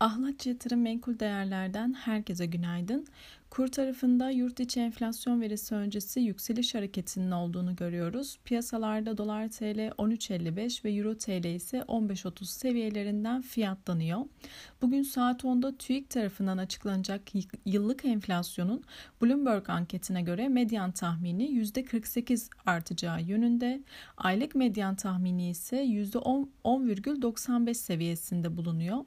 Ahlatçı Yatırım Menkul Değerler'den herkese günaydın. Kur tarafında yurt içi enflasyon verisi öncesi yükseliş hareketinin olduğunu görüyoruz. Piyasalarda dolar TL 13.55 ve euro TL ise 15.30 seviyelerinden fiyatlanıyor. Bugün saat 10'da TÜİK tarafından açıklanacak yıllık enflasyonun Bloomberg anketine göre medyan tahmini %48 artacağı yönünde. Aylık medyan tahmini ise %10,95 seviyesinde bulunuyor.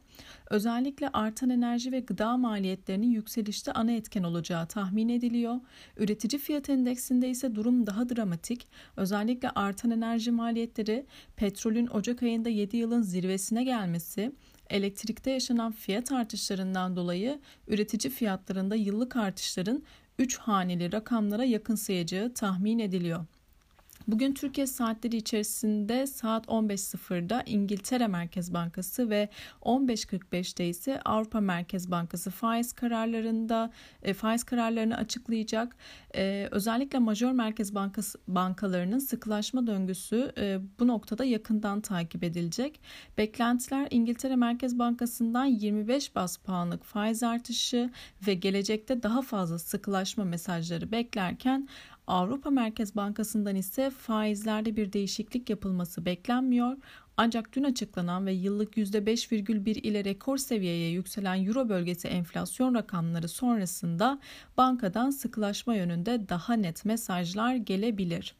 Özellikle artan enerji ve gıda maliyetlerinin yükselişte ana etken olacağı tahmin ediliyor. Üretici fiyat endeksinde ise durum daha dramatik. Özellikle artan enerji maliyetleri, petrolün Ocak ayında 7 yılın zirvesine gelmesi, elektrikte yaşanan fiyat artışlarından dolayı üretici fiyatlarında yıllık artışların 3 haneli rakamlara yakınsayacağı tahmin ediliyor. Bugün Türkiye saatleri içerisinde saat 15.00'da İngiltere Merkez Bankası ve 15.45'te ise Avrupa Merkez Bankası faiz kararlarında e, faiz kararlarını açıklayacak. E, özellikle majör merkez bankası bankalarının sıkılaşma döngüsü e, bu noktada yakından takip edilecek. Beklentiler İngiltere Merkez Bankası'ndan 25 bas puanlık faiz artışı ve gelecekte daha fazla sıkılaşma mesajları beklerken Avrupa Merkez Bankası'ndan ise faizlerde bir değişiklik yapılması beklenmiyor. Ancak dün açıklanan ve yıllık %5,1 ile rekor seviyeye yükselen Euro bölgesi enflasyon rakamları sonrasında bankadan sıkılaşma yönünde daha net mesajlar gelebilir.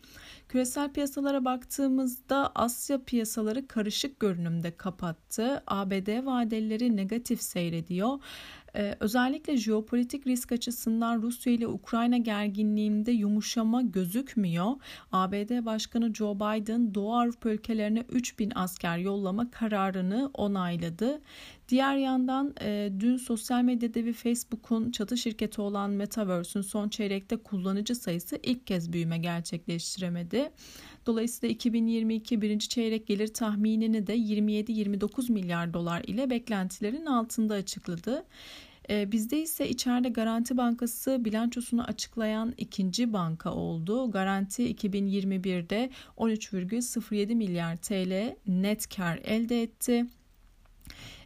Küresel piyasalara baktığımızda Asya piyasaları karışık görünümde kapattı. ABD vadeleri negatif seyrediyor. Ee, özellikle jeopolitik risk açısından Rusya ile Ukrayna gerginliğinde yumuşama gözükmüyor. ABD Başkanı Joe Biden Doğu Avrupa ülkelerine 3000 asker yollama kararını onayladı. Diğer yandan e, dün sosyal medya devi Facebook'un çatı şirketi olan Metaverse'ün son çeyrekte kullanıcı sayısı ilk kez büyüme gerçekleştiremedi. Dolayısıyla 2022 birinci çeyrek gelir tahminini de 27-29 milyar dolar ile beklentilerin altında açıkladı. E, bizde ise içeride Garanti Bankası bilançosunu açıklayan ikinci banka oldu. Garanti 2021'de 13,07 milyar TL net kar elde etti.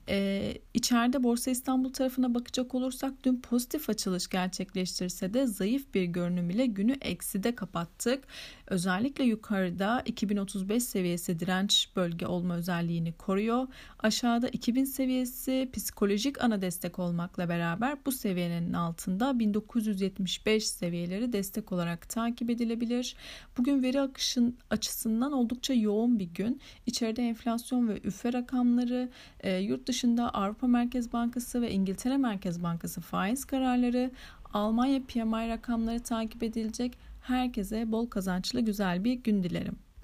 Ee, içeride Borsa İstanbul tarafına bakacak olursak dün pozitif açılış gerçekleştirse de zayıf bir görünüm ile günü ekside kapattık. Özellikle yukarıda 2035 seviyesi direnç bölge olma özelliğini koruyor. Aşağıda 2000 seviyesi psikolojik ana destek olmakla beraber bu seviyenin altında 1975 seviyeleri destek olarak takip edilebilir. Bugün veri akışın açısından oldukça yoğun bir gün. İçeride enflasyon ve üfe rakamları, e, yurt dışında Avrupa Merkez Bankası ve İngiltere Merkez Bankası faiz kararları, Almanya PMI rakamları takip edilecek. Herkese bol kazançlı güzel bir gün dilerim.